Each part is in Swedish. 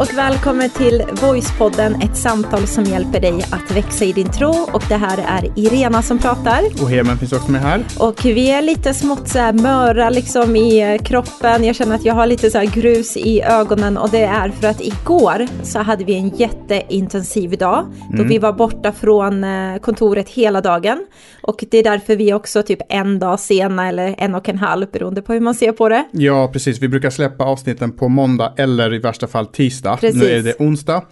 och välkommen till Voicepodden, ett samtal som hjälper dig att växa i din tro. Och det här är Irena som pratar. Och Hemen finns också med här. Och vi är lite smått så här möra liksom i eh, kroppen. Jag känner att jag har lite så grus i ögonen och det är för att igår så hade vi en jätteintensiv dag då Mm. vi var borta från eh, kontoret hela dagen. Och det är därför vi också typ en dag sena eller en och en halv beroende på hur man ser på det. Ja, precis. Vi brukar släppa avsnitten på måndag eller i värsta fall tisdag. Precis. Nu är det onsdag.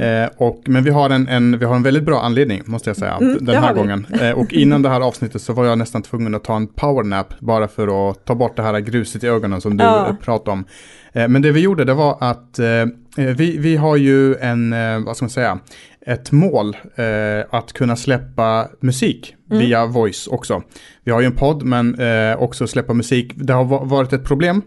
Eh, och, men vi har en, en, vi har en väldigt bra anledning, måste jag säga, Mm, den här gången. Eh, och innan det här avsnittet så var jag nästan tvungen att ta en powernap bara för att ta bort det här gruset i ögonen som du Ja. eh, pratade om. Eh, men det vi gjorde det var att eh, eh, vi, vi har ju en, vad ska man säga, ett mål att kunna släppa musik Mm. via voice också. Vi har ju en podd men också släppa musik. Det har va- varit ett problem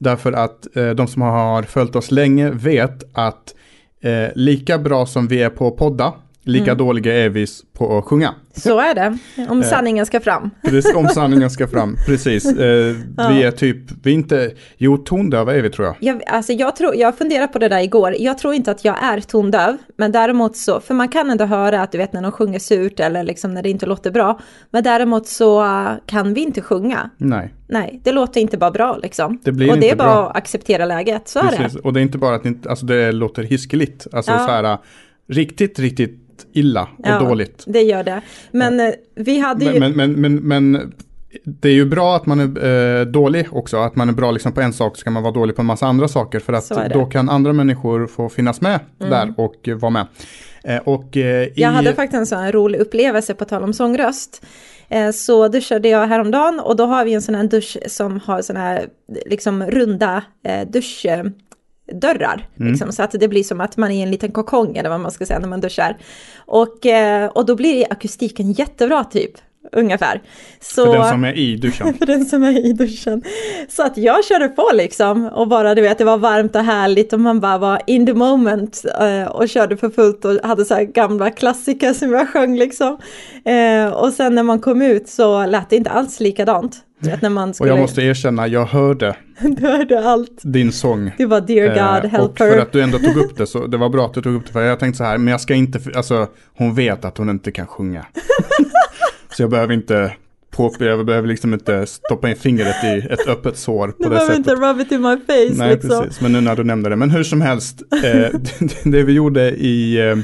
därför att eh, de som har följt oss länge vet att eh, lika bra som vi är på att podda, lika Mm. dåliga är vi på att sjunga. Så är det, om Eh. sanningen ska fram. Precis, om sanningen ska fram, precis. Eh, Ja. Vi är typ, vi är inte, jo tondöva är vi tror jag. Jag, alltså jag, tror, jag funderade på det där igår. Jag tror inte att jag är tondöv, men däremot så, för man kan ändå höra att du vet när de sjunger surt eller liksom när det inte låter bra. Men däremot så kan vi inte sjunga. Nej, Nej, det låter inte bara bra liksom. Det blir och det inte är bara bra. att acceptera läget, så är precis. det. Och det är inte bara att det, inte, alltså det låter hiskeligt, alltså Ja. så här riktigt, riktigt illa och Ja, dåligt. Det gör det. Men eh, vi hade ju... Men, men, men, men, det är ju bra att man är eh, dålig också, att man är bra liksom på en sak så kan man vara dålig på en massa andra saker för att då kan andra människor få finnas med där och eh, vara med. Eh, och eh, i... Jag hade faktiskt en sån här rolig upplevelse på tal om sångröst. Eh, Så duschade jag häromdagen och då har vi en sån här dusch som har såna här liksom runda eh, duschdörrar. Liksom, så att det blir som att man är i en liten kokong eller vad man ska säga när man duschar. Och, eh, och då blir akustiken jättebra typ, ungefär. Så, För den som är i duschen. för den som är i duschen. Så att jag körde på liksom och bara du vet det var varmt och härligt och man bara var in the moment eh, och körde för fullt och hade så här gamla klassiker som jag sjöng liksom. Eh, och sen när man kom ut så lät det inte alls likadant. Du vet när man Och skulle, jag måste erkänna, jag hörde du hörde allt. din sång. Det var dear God, Eh, help och för her. att du ändå tog upp det så det var bra att du tog upp det för jag tänkte så här, men jag ska inte, alltså hon vet att hon inte kan sjunga. så jag behöver inte jag behöver liksom inte stoppa in fingret i ett öppet sår på Du det behöver sättet. inte rub it in my face Nej, liksom. precis. Men nu när du nämnde det. Men hur som helst, eh, det vi gjorde i... Eh, eh,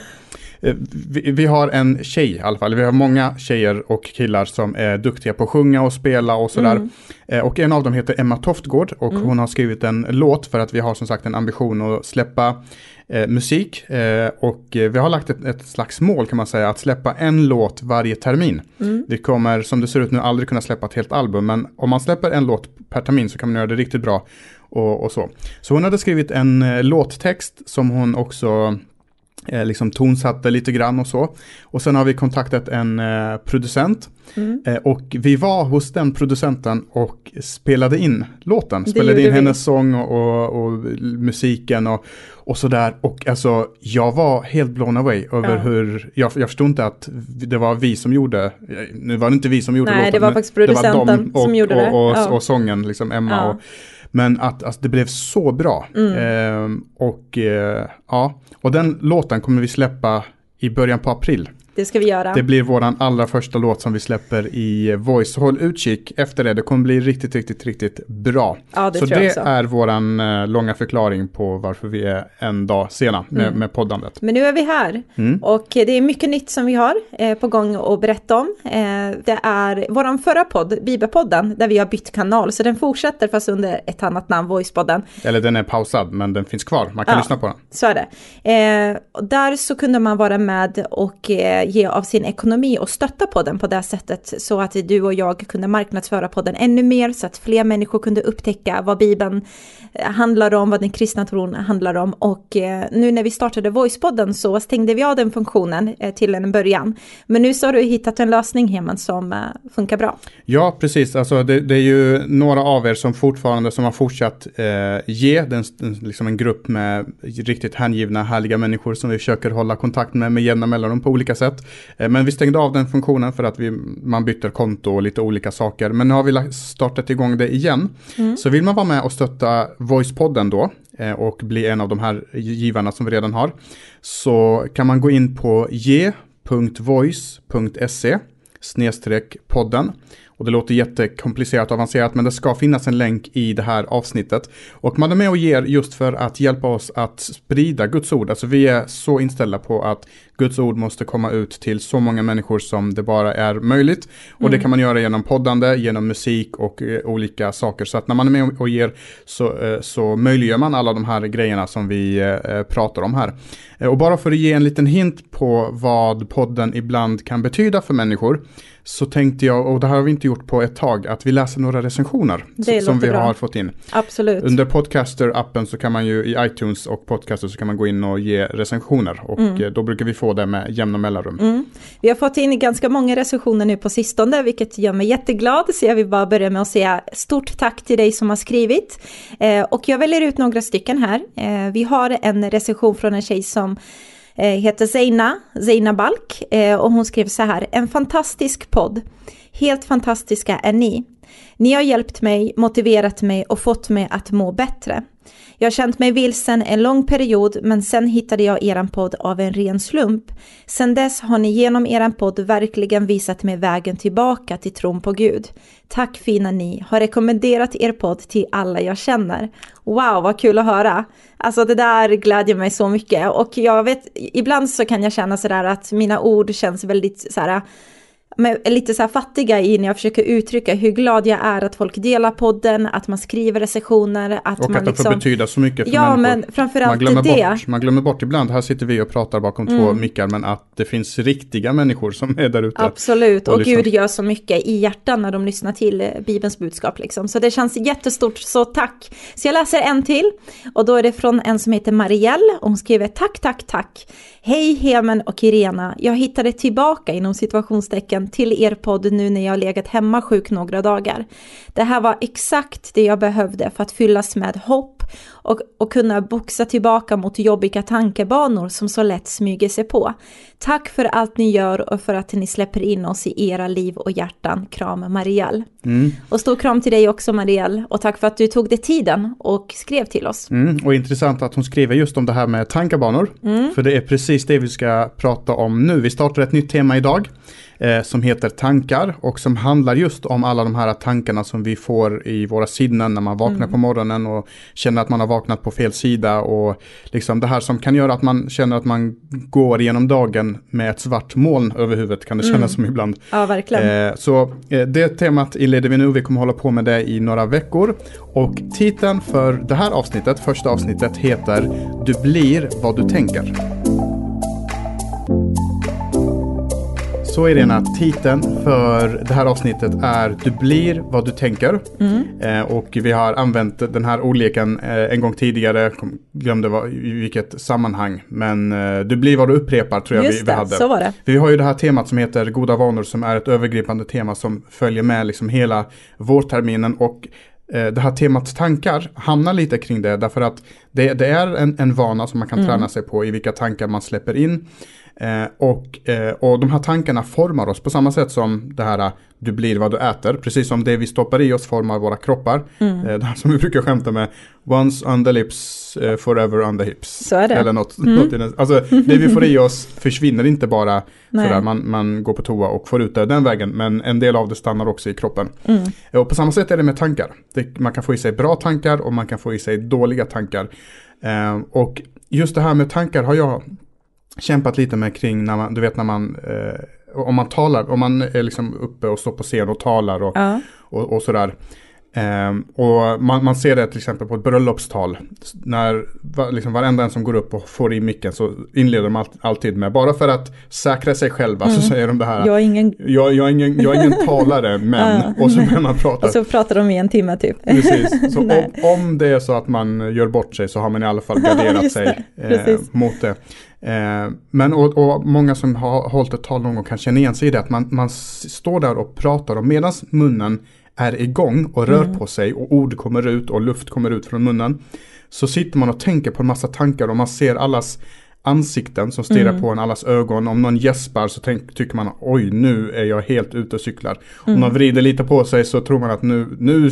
vi, vi har en tjej i alla fall. Vi har många tjejer och killar som är duktiga på att sjunga och spela och sådär. Mm. Eh, och en av dem heter Emma Toftgård och hon har skrivit en låt för att vi har som sagt en ambition att släppa eh, musik. Eh, och eh, vi har lagt ett, ett slags mål kan man säga, att släppa en låt varje termin. Mm. Vi kommer, som det ser ut nu, aldrig kunna släppa ett helt album, men om man släpper en låt per termin så kan man göra det riktigt bra. Och, och så. så hon hade skrivit en eh, låttext som hon också eh, liksom tonsatte lite grann och så. Och sen har vi kontaktat en eh, producent. Mm. Eh, och vi var hos den producenten och spelade in låten. Spelade in vi. hennes sång och, och, och musiken och, och sådär. Och alltså, jag var helt blown away över Ja. hur, jag, jag förstod inte att det var vi som gjorde, nu var det inte vi som gjorde Nej, låten. det var faktiskt det var producenten de och, som gjorde det. Och, och, Ja. och sången, liksom Emma Ja. och men att alltså, det blev så bra. Mm. Ehm, och eh, ja, och den låten kommer vi släppa i början på april. Det ska vi göra. Det blir våran allra första låt som vi släpper i Voice. Håll utkik efter det. Det kommer bli riktigt, riktigt, riktigt bra. ja, det så tror jag det också. är våran eh, långa förklaring på varför vi är en dag sena med, Mm. med poddandet. Men nu är vi här Mm. och det är mycket nytt som vi har eh, på gång att berätta om. Eh, det är våran förra podd, Bibelpodden, där vi har bytt kanal, så den fortsätter fast under ett annat namn, Voicepodden. Eller den är pausad, men den finns kvar. Man kan Ja. lyssna på den. Så är det. Där så kunde man vara med och ge av sin ekonomi och stötta podden på det sättet så att du och jag kunde marknadsföra podden ännu mer så att fler människor kunde upptäcka vad Bibeln eh, handlar om, vad den kristna tron handlar om och eh, nu när vi startade Voicepodden så stängde vi av den funktionen eh, till en början. Men nu så har du hittat en lösning Heman som funkar bra. Ja, precis. Alltså, det, det är ju några av er som fortfarande som har fortsatt eh, ge. Den, liksom en grupp med riktigt hängivna, härliga människor som vi försöker hålla kontakt med med jämna mellanrum på olika sätt. Eh, men vi stängde av den funktionen för att vi, man byter konto och lite olika saker. Men nu har vi startat igång det igen. Så vill man vara med och stötta Voicepodden då, eh, och bli en av de här givarna som vi redan har så kan man gå in på ge.voice.se snedstreck podden. Och det låter jättekomplicerat och avancerat men det ska finnas en länk i det här avsnittet. Och man är med och ger just för att hjälpa oss att sprida Guds ord. Alltså vi är så inställda på att Guds ord måste komma ut till så många människor som det bara är möjligt. Och mm. det kan man göra genom poddande, genom musik och eh, olika saker. Så att när man är med och ger så, eh, så möjliggör man alla de här grejerna som vi eh, pratar om här. Eh, och bara för att ge en liten hint på vad podden ibland kan betyda för människor så tänkte jag, och det har vi inte gjort på ett tag, att vi läser några recensioner det som vi bra. har fått in. Absolut. Under Podcaster-appen så kan man ju i iTunes och Podcaster så kan man gå in och ge recensioner och mm. Eh, då brukar vi få det med jämna mellanrum. Mm. Vi har fått in ganska många recensioner nu på sistone, vilket gör mig jätteglad, så jag vill bara börja med att säga stort tack till dig som har skrivit. Eh, och jag väljer ut några stycken här. Eh, vi har en recension från en tjej som Eh, heter Zeina, Zeina Balk eh, och hon skrev så här, en fantastisk podd. Helt fantastiska är ni. Ni har hjälpt mig, motiverat mig och fått mig att må bättre. Jag har känt mig vilsen en lång period men sen hittade jag eran podd av en ren slump. Sen dess har ni genom eran podd verkligen visat mig vägen tillbaka till tron på Gud. Tack fina ni, har rekommenderat er podd till alla jag känner. Wow, vad kul att höra. Alltså det där glädjer mig så mycket och jag vet, ibland så kan jag känna sådär att mina ord känns väldigt såhär är lite så här fattiga i när jag försöker uttrycka hur glad jag är att folk delar podden, att man skriver recensioner. Att och man att det liksom... får betyda så mycket för ja, människor. Men framförallt man glömmer det. Bort, man glömmer bort ibland, här sitter vi och pratar bakom mm. två mickar, men att det finns riktiga människor som är där ute. Absolut, och, och. Gud gör så mycket i hjärtan när de lyssnar till eh, Bibelns budskap. Liksom. Så det känns jättestort, så tack. Så jag läser en till, och då är det från en som heter Marielle, och hon skriver tack, tack, tack. Hej Hemen och Irena, jag hittade tillbaka inom situationstecken till er podd nu när jag legat hemma sjuk några dagar. Det här var exakt det jag behövde för att fyllas med hopp och, och kunna boxa tillbaka mot jobbiga tankebanor som så lätt smyger sig på. Tack för allt ni gör och för att ni släpper in oss i era liv och hjärtan. Kram Marielle. Mm. Och stor kram till dig också Marielle och tack för att du tog dig tiden och skrev till oss. Mm. Och intressant att hon skriver just om det här med tankebanor. Mm. För det är precis det vi ska prata om nu. Vi startar ett nytt tema idag eh, som heter tankar och som handlar just om alla de här tankarna som vi får i våra sinnen när man vaknar mm. på morgonen och känner att man har vaknat på fel sida och liksom det här som kan göra att man känner att man går igenom dagen med ett svart moln över huvudet kan det kännas mm. som ibland. Ja, verkligen. Eh, så eh, det temat inleder vi nu, vi kommer hålla på med det i några veckor och titeln för det här avsnittet, första avsnittet heter Du blir vad du tänker. Så Irena, titeln för det här avsnittet är Du blir vad du tänker. Mm. Eh, och vi har använt den här ordleken eh, en gång tidigare, glömde vad, i vilket sammanhang. Men eh, Du blir vad du upprepar tror jag Just vi, vi hade. så var det. Vi har ju det här temat som heter Goda vanor som är ett övergripande tema som följer med liksom hela vårterminen. Och eh, det här temat tankar hamnar lite kring det därför att det, det är en, en vana som man kan mm. träna sig på i vilka tankar man släpper in. Eh, och, eh, och de här tankarna formar oss på samma sätt som det här du blir vad du äter. Precis som det vi stoppar i oss formar våra kroppar. Mm. Eh, det här som vi brukar skämta med. Once on the lips, eh, forever on the hips. Så är det. Eller något. Mm. något alltså det vi får i oss försvinner inte bara sådär. Man, man går på toa och får ut det den vägen. Men en del av det stannar också i kroppen. Mm. Eh, och på samma sätt är det med tankar. Det, man kan få i sig bra tankar och man kan få i sig dåliga tankar. Eh, och just det här med tankar har jag kämpat lite med kring när man, du vet när man, eh, om man talar, om man är liksom uppe och står på scen och talar och, ja. och, och, sådär. Um, och man, man, ser det till exempel på ett bröllopstal. När va, liksom varenda en som går upp och får i micken så inleder de all, alltid med, bara för att säkra sig själva mm. så säger de det här. Jag är ingen, jag, jag är ingen, jag är ingen talare men, och så börjar man prata. Och så pratar de i en timme typ. Precis, så om, om, det är så att man gör bort sig så har man i alla fall garderat sig eh, mot det. Eh, men och, och, många som har hållit ett tal någon gång kan känna igen sig i det att man, man står där och pratar och medan munnen är igång och rör mm. på sig och ord kommer ut och luft kommer ut från munnen. Så sitter man och tänker på en massa tankar och man ser allas ansikten som stirrar mm. på en, allas ögon. Om någon gäspar så tänk, tycker man oj nu är jag helt ute och cyklar. Mm. Om någon vrider lite på sig så tror man att nu, nu,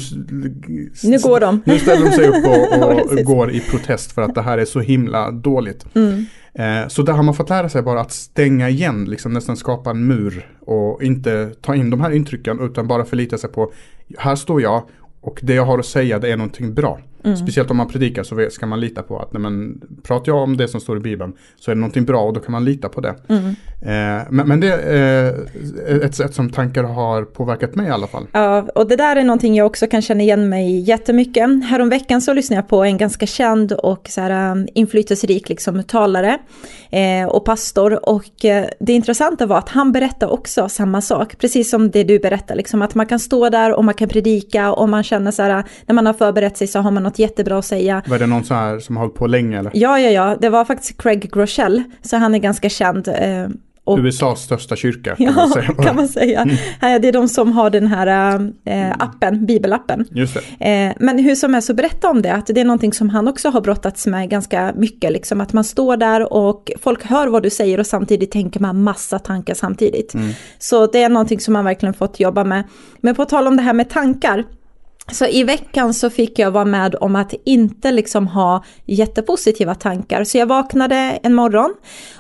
nu går de. Nu ställer de sig upp och, och går i protest för att det här är så himla dåligt. Mm. Eh, så där har man fått lära sig bara att stänga igen, liksom nästan skapa en mur och inte ta in de här intrycken utan bara förlita sig på här står jag och det jag har att säga det är någonting bra. Mm. Speciellt om man predikar så ska man lita på att nej men, pratar jag om det som står i Bibeln så är det någonting bra och då kan man lita på det. Mm. Eh, men, men, det är eh, ett sätt som tankar har påverkat mig i alla fall. Ja, och det där är någonting jag också kan känna igen mig jättemycket. Häromveckan så lyssnade jag på en ganska känd och så här, um, inflytelserik liksom, talare eh, och pastor. Och eh, det intressanta var att han berättade också samma sak, precis som det du berättar, liksom, att man kan stå där och man kan predika och man känner så här, när man har förberett sig så har man något jättebra att säga. Var det någon så här som har hållit på länge eller? Ja, ja, ja, det var faktiskt Craig Groeschel, så han är ganska känd. Eh, och, USAs största kyrka kan ja, man säga. kan man säga. Mm. Det är de som har den här äh, appen, bibelappen. Just. Äh, men hur som helst så berätta om det, att det är någonting som han också har brottats med ganska mycket. Liksom, att man står där och folk hör vad du säger och samtidigt tänker man massa tankar samtidigt. Mm. Så det är någonting som man verkligen fått jobba med. Men på tal om det här med tankar, så i veckan så fick jag vara med om att inte liksom ha jättepositiva tankar. Så jag vaknade en morgon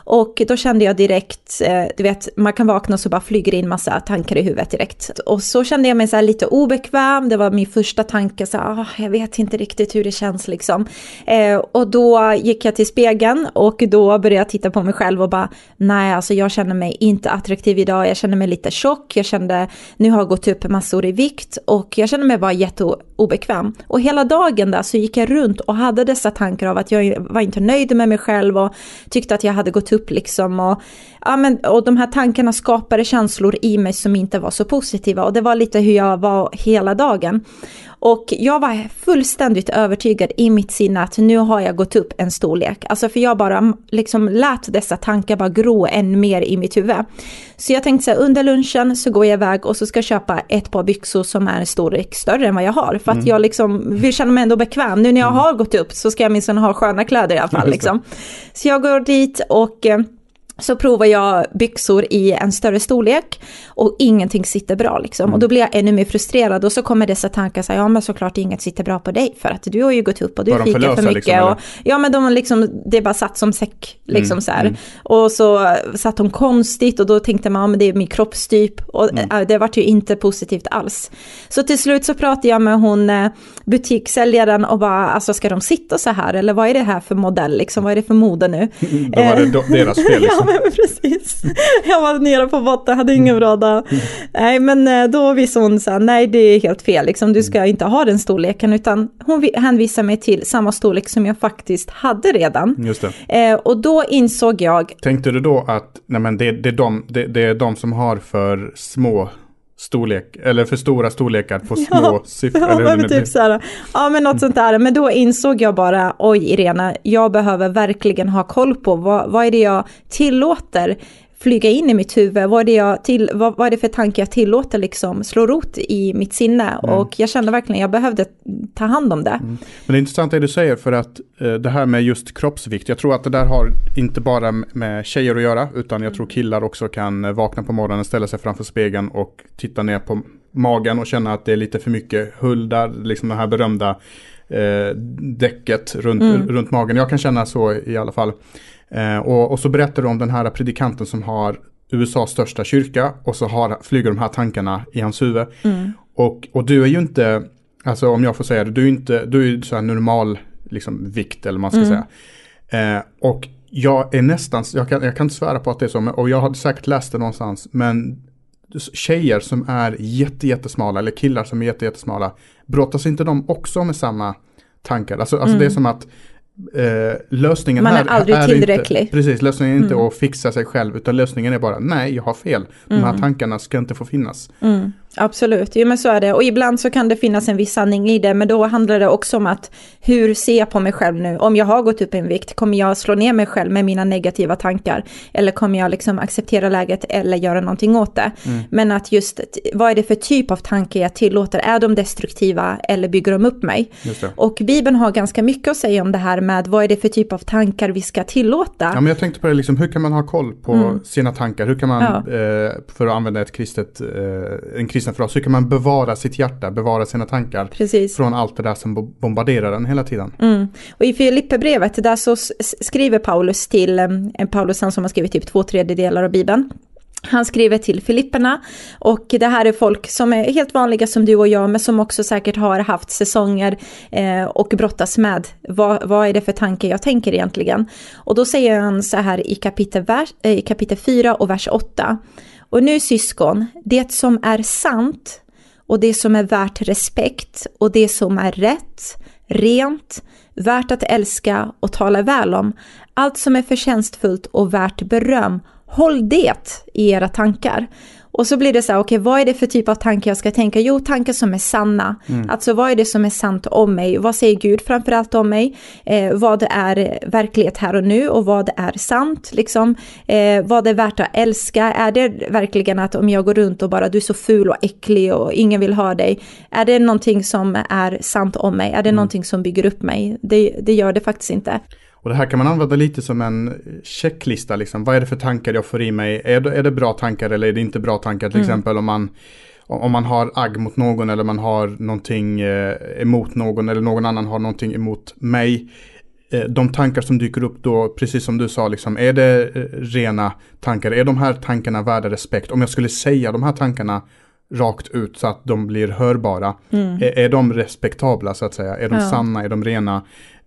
och då kände jag direkt, eh, du vet, man kan vakna och så bara flyger in massa tankar i huvudet direkt. Och så kände jag mig så lite obekväm, det var min första tanke, så ah, jag vet inte riktigt hur det känns liksom. Eh, och då gick jag till spegeln och då började jag titta på mig själv och bara, nej alltså jag känner mig inte attraktiv idag, jag känner mig lite tjock, jag kände, nu har jag gått upp massor i vikt och jag känner mig bara jätteobekväm. Och hela dagen där så gick jag runt och hade dessa tankar av att jag var inte nöjd med mig själv och tyckte att jag hade gått upp liksom. Och, ja, men, och de här tankarna skapade känslor i mig som inte var så positiva och det var lite hur jag var hela dagen. Och jag var fullständigt övertygad i mitt sinne att nu har jag gått upp en storlek. Alltså för jag bara liksom lät dessa tankar bara gro än mer i mitt huvud. Så jag tänkte så här, under lunchen så går jag iväg och så ska jag köpa ett par byxor som är en storlek större än vad jag har. För att mm. jag liksom vill känna mig ändå bekväm. Nu när jag mm. har gått upp så ska jag minst ha sköna kläder i alla fall. Liksom. Så jag går dit och eh, så provar jag byxor i en större storlek och ingenting sitter bra liksom. Mm. Och då blir jag ännu mer frustrerad och så kommer dessa tankar så här, ja men såklart inget sitter bra på dig för att du har ju gått upp och du fikar för mycket. Liksom, och, ja men de liksom, det bara satt som säck liksom mm. så här. Mm. Och så satt de konstigt och då tänkte man, ja men det är min kroppstyp och mm. äh, det vart ju inte positivt alls. Så till slut så pratade jag med hon eh, butikssäljaren och bara, alltså ska de sitta så här eller vad är det här för modell liksom, vad är det för mode nu? Då var det deras fel liksom. men precis. Jag var nere på botten, hade ingen bra dag. Nej, men eh, då visade hon så här, nej det är helt fel, liksom, du ska inte ha den storleken, utan hon hänvisar mig till samma storlek som jag faktiskt hade redan. Just det. Eh, och då insåg jag... Tänkte du då att, nej men det, det, är de, det, det är de som har för små storlek, eller för stora storlekar på små ja, siffror. Ja, men typ så här, ja, men något sånt där. Men då insåg jag bara, oj Irena, jag behöver verkligen ha koll på vad, vad är det jag tillåter flyga in i mitt huvud. Vad är det, jag till, vad, vad är det för tanke jag tillåter liksom slå rot i mitt sinne? Mm. Och jag kände verkligen att jag behövde ta hand om det. Mm. Men det är intressant det du säger för att eh, det här med just kroppsvikt. Jag tror att det där har inte bara med tjejer att göra utan jag tror killar också kan eh, vakna på morgonen, ställa sig framför spegeln och titta ner på magen och känna att det är lite för mycket hull där, liksom det här berömda eh, däcket runt, mm. runt magen. Jag kan känna så i alla fall. Eh, och, och, så berättar du om den här predikanten som har USAs största kyrka och så har, flyger de här tankarna i hans huvud. Mm. Och, och du är ju inte, alltså om jag får säga det, du är inte, du är ju så här normal liksom, vikt eller man ska mm. säga. Eh, och jag är nästan, jag kan, jag kan inte svära på att det är så, och jag har säkert läst det någonstans, men tjejer som är jätte, jättesmala eller killar som är jätte, jättesmala, brottas inte de också med samma tankar? Alltså, alltså mm. det är som att Eh, lösningen Man är här aldrig är tillräcklig. Inte, precis, lösningen är inte mm. att fixa sig själv utan lösningen är bara nej, jag har fel. De här mm. tankarna ska inte få finnas. Mm. Absolut, jo men så är det. Och ibland så kan det finnas en viss sanning i det, men då handlar det också om att hur ser jag på mig själv nu? Om jag har gått upp en vikt, kommer jag slå ner mig själv med mina negativa tankar? Eller kommer jag liksom acceptera läget eller göra någonting åt det? Mm. Men att just, vad är det för typ av tankar jag tillåter? Är de destruktiva eller bygger de upp mig? Och Bibeln har ganska mycket att säga om det här med vad är det för typ av tankar vi ska tillåta? Ja, men jag tänkte på det, liksom, hur kan man ha koll på mm. sina tankar? Hur kan man, ja. eh, för att använda ett kristet, eh, en kristen fras, hur kan man bevara sitt hjärta, bevara sina tankar Precis. från allt det där som bombarderar den hela tiden? Mm. Och i Filipperbrevet, där så skriver Paulus till, Paulus han som har skrivit typ två tredjedelar av Bibeln, han skriver till Filipperna och det här är folk som är helt vanliga som du och jag men som också säkert har haft säsonger eh, och brottas med vad, vad är det för tanke jag tänker egentligen. Och då säger han så här i kapitel, vers, eh, kapitel 4 och vers 8. Och nu syskon, det som är sant och det som är värt respekt och det som är rätt, rent, värt att älska och tala väl om, allt som är förtjänstfullt och värt beröm, håll det i era tankar. Och så blir det så här, okej okay, vad är det för typ av tankar jag ska tänka? Jo, tankar som är sanna. Mm. Alltså vad är det som är sant om mig? Vad säger Gud framförallt om mig? Eh, vad är verklighet här och nu och vad är sant? Liksom, eh, vad är värt att älska? Är det verkligen att om jag går runt och bara du är så ful och äcklig och ingen vill ha dig? Är det någonting som är sant om mig? Är det mm. någonting som bygger upp mig? Det, det gör det faktiskt inte. Och det här kan man använda lite som en checklista. Liksom. Vad är det för tankar jag får i mig? Är det, är det bra tankar eller är det inte bra tankar? Till mm. exempel om man, om man har agg mot någon eller man har någonting eh, emot någon eller någon annan har någonting emot mig. Eh, de tankar som dyker upp då, precis som du sa, liksom, är det eh, rena tankar? Är de här tankarna värda respekt? Om jag skulle säga de här tankarna rakt ut så att de blir hörbara. Mm. Är, är de respektabla så att säga? Är de ja. sanna? Är de rena?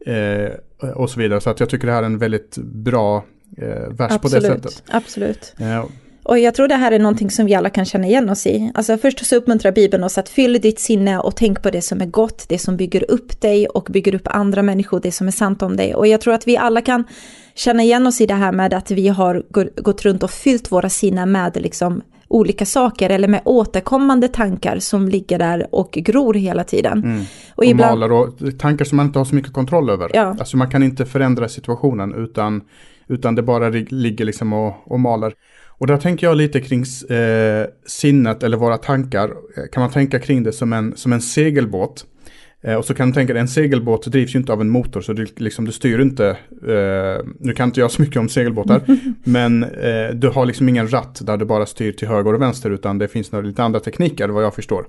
Eh, och så vidare. Så att jag tycker det här är en väldigt bra eh, vers Absolut. på det sättet. Absolut. Eh, och jag tror det här är någonting som vi alla kan känna igen oss i. Alltså först så uppmuntrar Bibeln oss att fylla ditt sinne och tänk på det som är gott, det som bygger upp dig och bygger upp andra människor, det som är sant om dig. Och jag tror att vi alla kan känna igen oss i det här med att vi har gått runt och fyllt våra sinnen med liksom olika saker eller med återkommande tankar som ligger där och gror hela tiden. Mm. Och, och ibland... maler och tankar som man inte har så mycket kontroll över. Ja. Alltså man kan inte förändra situationen utan, utan det bara ligger liksom och, och maler. Och där tänker jag lite kring eh, sinnet eller våra tankar. Kan man tänka kring det som en, som en segelbåt. Eh, och så kan du tänka dig, en segelbåt drivs ju inte av en motor så du, liksom, du styr inte, eh, nu kan inte jag så mycket om segelbåtar, men eh, du har liksom ingen ratt där du bara styr till höger och vänster utan det finns några lite andra tekniker vad jag förstår.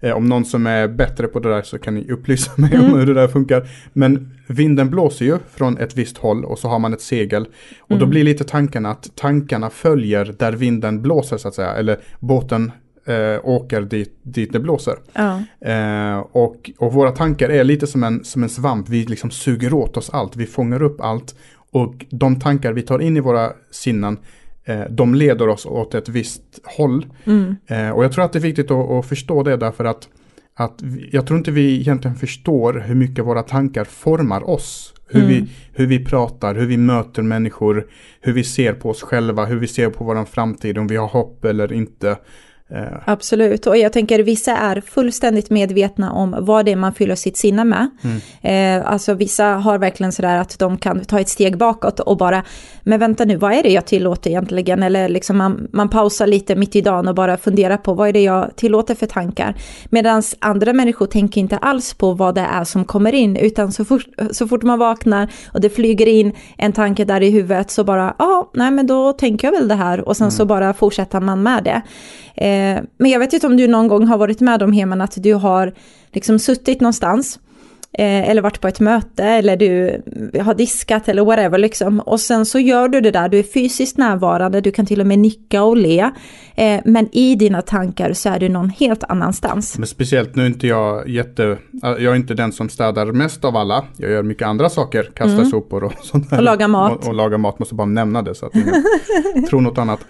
Eh, om någon som är bättre på det där så kan ni upplysa mig mm. om hur det där funkar. Men vinden blåser ju från ett visst håll och så har man ett segel. Och mm. då blir lite tanken att tankarna följer där vinden blåser så att säga, eller båten eh, åker dit, dit det blåser. Ja. Eh, och, och våra tankar är lite som en, som en svamp, vi liksom suger åt oss allt, vi fångar upp allt. Och de tankar vi tar in i våra sinnen, eh, de leder oss åt ett visst håll. Mm. Eh, och jag tror att det är viktigt att, att förstå det därför att att jag tror inte vi egentligen förstår hur mycket våra tankar formar oss. Hur, mm. vi, hur vi pratar, hur vi möter människor, hur vi ser på oss själva, hur vi ser på vår framtid, om vi har hopp eller inte. Eh. Absolut, och jag tänker vissa är fullständigt medvetna om vad det är man fyller sitt sinne med. Mm. Eh, alltså vissa har verkligen sådär att de kan ta ett steg bakåt och bara, men vänta nu, vad är det jag tillåter egentligen? Eller liksom man, man pausar lite mitt i dagen och bara funderar på vad är det jag tillåter för tankar? Medan andra människor tänker inte alls på vad det är som kommer in, utan så fort, så fort man vaknar och det flyger in en tanke där i huvudet så bara, ja, ah, nej men då tänker jag väl det här och sen mm. så bara fortsätter man med det. Eh, Eh, men jag vet inte om du någon gång har varit med om Heman att du har liksom suttit någonstans eh, eller varit på ett möte eller du har diskat eller whatever liksom. Och sen så gör du det där, du är fysiskt närvarande, du kan till och med nicka och le. Eh, men i dina tankar så är du någon helt annanstans. Men speciellt nu är inte jag jätte, jag är inte den som städar mest av alla. Jag gör mycket andra saker, kastar mm. sopor och sånt där. Och lagar mat. Och, och lagar mat, måste bara nämna det så att ingen tror något annat.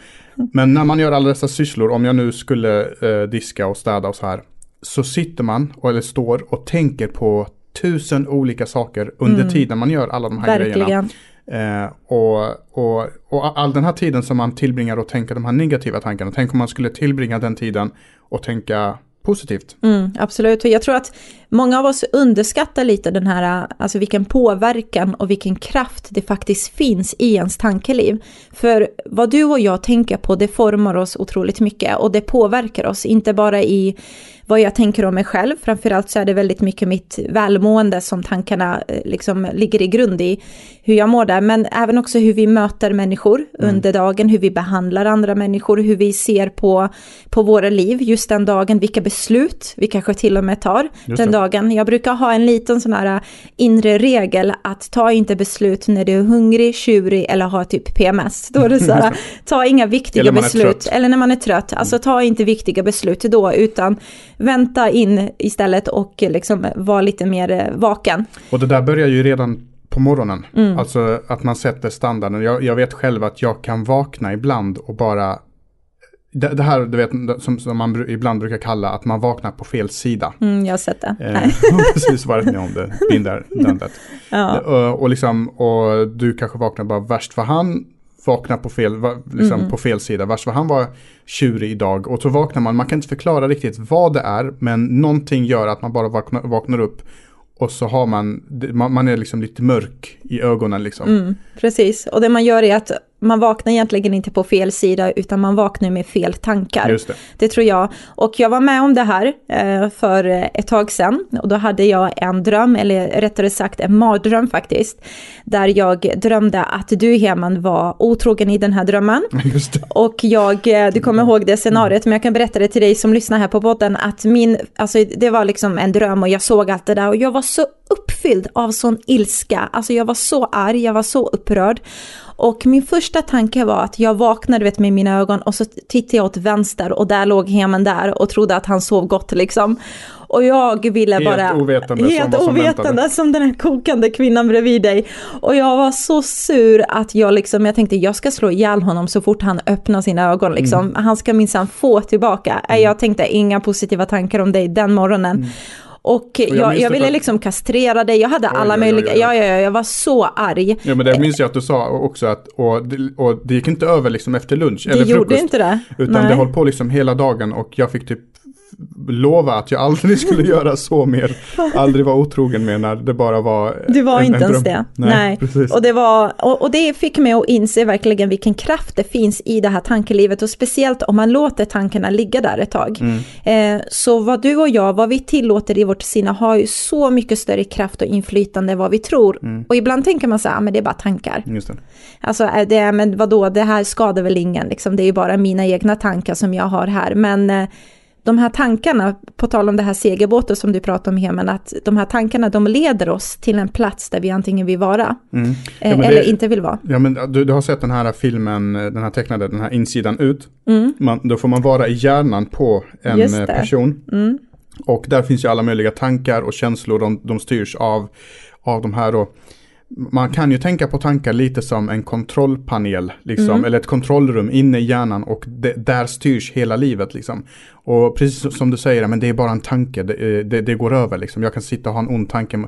Men när man gör alla dessa sysslor, om jag nu skulle eh, diska och städa och så här. Så sitter man, eller står och tänker på tusen olika saker under mm. tiden man gör alla de här Verkligen. grejerna. Eh, och, och, och all den här tiden som man tillbringar och tänker de här negativa tankarna, tänk om man skulle tillbringa den tiden och tänka positivt. Mm, absolut, jag tror att många av oss underskattar lite den här, alltså vilken påverkan och vilken kraft det faktiskt finns i ens tankeliv. För vad du och jag tänker på, det formar oss otroligt mycket och det påverkar oss, inte bara i vad jag tänker om mig själv. Framförallt så är det väldigt mycket mitt välmående som tankarna eh, liksom ligger i grund i. Hur jag mår där, men även också hur vi möter människor mm. under dagen, hur vi behandlar andra människor, hur vi ser på, på våra liv just den dagen, vilka beslut vi kanske till och med tar den dagen. Jag brukar ha en liten sån här eh, inre regel att ta inte beslut när du är hungrig, tjurig eller har typ PMS. Då är det så här, ta inga viktiga beslut. Eller när man är trött. Alltså ta inte viktiga beslut då, utan vänta in istället och liksom vara lite mer eh, vaken. Och det där börjar ju redan på morgonen. Mm. Alltså att man sätter standarden. Jag, jag, vet själv att jag kan vakna ibland och bara det, det här du vet, som, som, man ibland brukar kalla att man vaknar på fel sida. Mm, jag har sett det. Eh, precis varit med om det, that. ja. och, och, liksom, och du kanske vaknar bara värst för han vaknar på fel, liksom mm. på fel sida. Vars vad han var tjurig idag. Och så vaknar man, man kan inte förklara riktigt vad det är. Men någonting gör att man bara vaknar, vaknar upp. Och så har man, man, är liksom lite mörk i ögonen liksom. Mm, precis, och det man gör är att man vaknar egentligen inte på fel sida utan man vaknar med fel tankar. Det. det tror jag. Och jag var med om det här eh, för ett tag sedan och då hade jag en dröm, eller rättare sagt en mardröm faktiskt, där jag drömde att du Heman var otrogen i den här drömmen. Och jag, eh, du kommer ihåg det scenariot, men jag kan berätta det till dig som lyssnar här på podden, att min, alltså det var liksom en dröm och jag såg allt det där och jag var så uppfylld av sån ilska, alltså jag var så arg, jag var så upprörd. Och min första tanke var att jag vaknade vet, med mina ögon och så tittade jag åt vänster och där låg Heman där och trodde att han sov gott liksom. Och jag ville helt bara... Ovetande helt som ovetande som den här kokande kvinnan bredvid dig. Och jag var så sur att jag liksom, jag tänkte jag ska slå ihjäl honom så fort han öppnar sina ögon liksom. Mm. Han ska minsann få tillbaka. Mm. Jag tänkte inga positiva tankar om dig den morgonen. Mm. Och jag, jag, jag ville för... liksom kastrera dig, jag hade alla möjliga, ja, ja, ja, jag var så arg. Ja men det minns jag att du sa också att, och, och det gick inte över liksom efter lunch det eller frukost. Gjorde inte det. Utan Nej. det höll på liksom hela dagen och jag fick typ lova att jag aldrig skulle göra så mer. Aldrig vara otrogen mer när det bara var Du var en, inte en ens det. Nej, Nej. Och, det var, och, och, det fick mig att inse verkligen vilken kraft det finns i det här tankelivet. Och speciellt om man låter tankarna ligga där ett tag. Mm. Eh, så vad du och jag, vad vi tillåter i vårt sinne har ju så mycket större kraft och inflytande än vad vi tror. Mm. Och ibland tänker man så här, ah, men det är bara tankar. Just det. Alltså, det, men vadå, det här skadar väl ingen, liksom, det är ju bara mina egna tankar som jag har här. Men eh, de här tankarna, på tal om det här segelbåten som du pratade om Hemen, att de här tankarna de leder oss till en plats där vi antingen vill vara mm. ja, eller det, inte vill vara. Ja, men du, du, har sett den här filmen, den här tecknade, den här insidan ut. Mm. Man, då får man vara i hjärnan på en person. Mm. Och där finns ju alla möjliga tankar och känslor, de, de styrs av, av de här då man kan ju tänka på tankar lite som en kontrollpanel, liksom, mm. eller ett kontrollrum inne i hjärnan och det, där styrs hela livet. Liksom. Och precis som du säger, men det är bara en tanke, det, eh, det, det går över. Liksom. Jag kan sitta och ha en ond tanke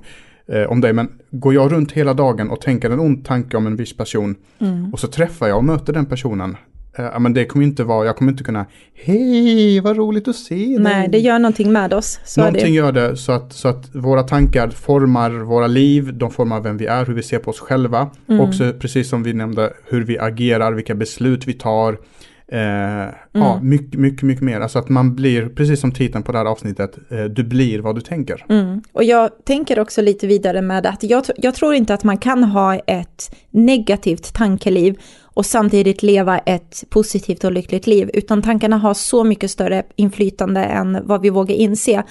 eh, om dig, men går jag runt hela dagen och tänker en ond tanke om en viss person mm. och så träffar jag och möter den personen, Ja, men det kommer inte vara, jag kommer inte kunna, hej vad roligt att se dig. Nej, det gör någonting med oss. Så någonting det. gör det så att, så att våra tankar formar våra liv, de formar vem vi är, hur vi ser på oss själva. Mm. Också precis som vi nämnde, hur vi agerar, vilka beslut vi tar. Eh, mm. Ja, mycket, mycket, mycket mer. Alltså att man blir, precis som titeln på det här avsnittet, eh, du blir vad du tänker. Mm. Och jag tänker också lite vidare med att jag, jag tror inte att man kan ha ett negativt tankeliv och samtidigt leva ett positivt och lyckligt liv, utan tankarna har så mycket större inflytande än vad vi vågar inse.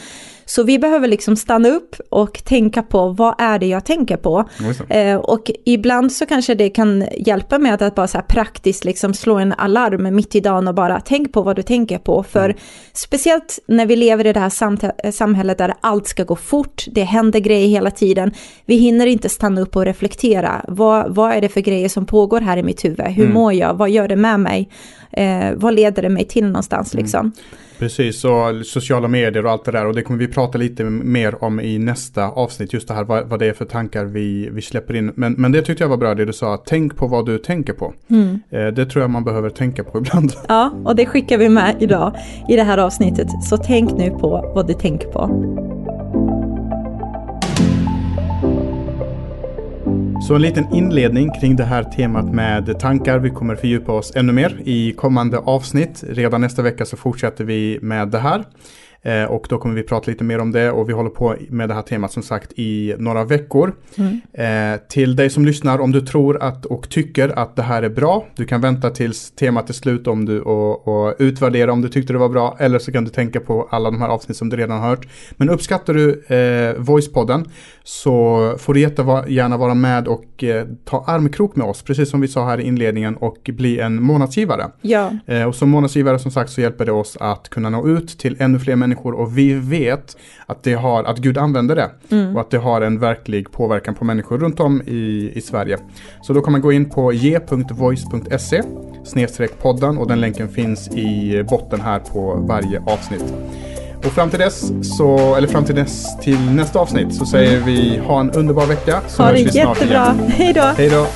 Så vi behöver liksom stanna upp och tänka på vad är det jag tänker på. Eh, och ibland så kanske det kan hjälpa med att bara så här praktiskt liksom slå en alarm mitt i dagen och bara tänk på vad du tänker på. För mm. speciellt när vi lever i det här samhället där allt ska gå fort, det händer grejer hela tiden. Vi hinner inte stanna upp och reflektera. Vad, vad är det för grejer som pågår här i mitt huvud? Hur mm. mår jag? Vad gör det med mig? Eh, vad leder det mig till någonstans mm. liksom? Precis, och sociala medier och allt det där. Och det kommer vi prata lite mer om i nästa avsnitt. Just det här vad, vad det är för tankar vi, vi släpper in. Men, men det tyckte jag var bra det du sa. Tänk på vad du tänker på. Mm. Eh, det tror jag man behöver tänka på ibland. Ja, och det skickar vi med idag i det här avsnittet. Så tänk nu på vad du tänker på. Så en liten inledning kring det här temat med tankar. Vi kommer fördjupa oss ännu mer i kommande avsnitt. Redan nästa vecka så fortsätter vi med det här. Eh, och då kommer vi prata lite mer om det och vi håller på med det här temat som sagt i några veckor. Mm. Eh, till dig som lyssnar, om du tror att och tycker att det här är bra, du kan vänta tills temat är slut om du, och, och utvärdera om du tyckte det var bra, eller så kan du tänka på alla de här avsnitt som du redan har hört. Men uppskattar du eh, Voicepodden så får du jättegärna vara med och eh, ta armkrok med oss, precis som vi sa här i inledningen, och bli en månadsgivare. Ja. Eh, och som månadsgivare som sagt så hjälper det oss att kunna nå ut till ännu fler människor och vi vet att, det har, att Gud använder det mm. och att det har en verklig påverkan på människor runt om i, i Sverige. Så då kan man gå in på j.voice.se snedstreck podden och den länken finns i botten här på varje avsnitt. Och fram till dess, så, eller fram till, dess, till nästa avsnitt så säger vi ha en underbar vecka. Så ha det jättebra. Hej då. Hej då.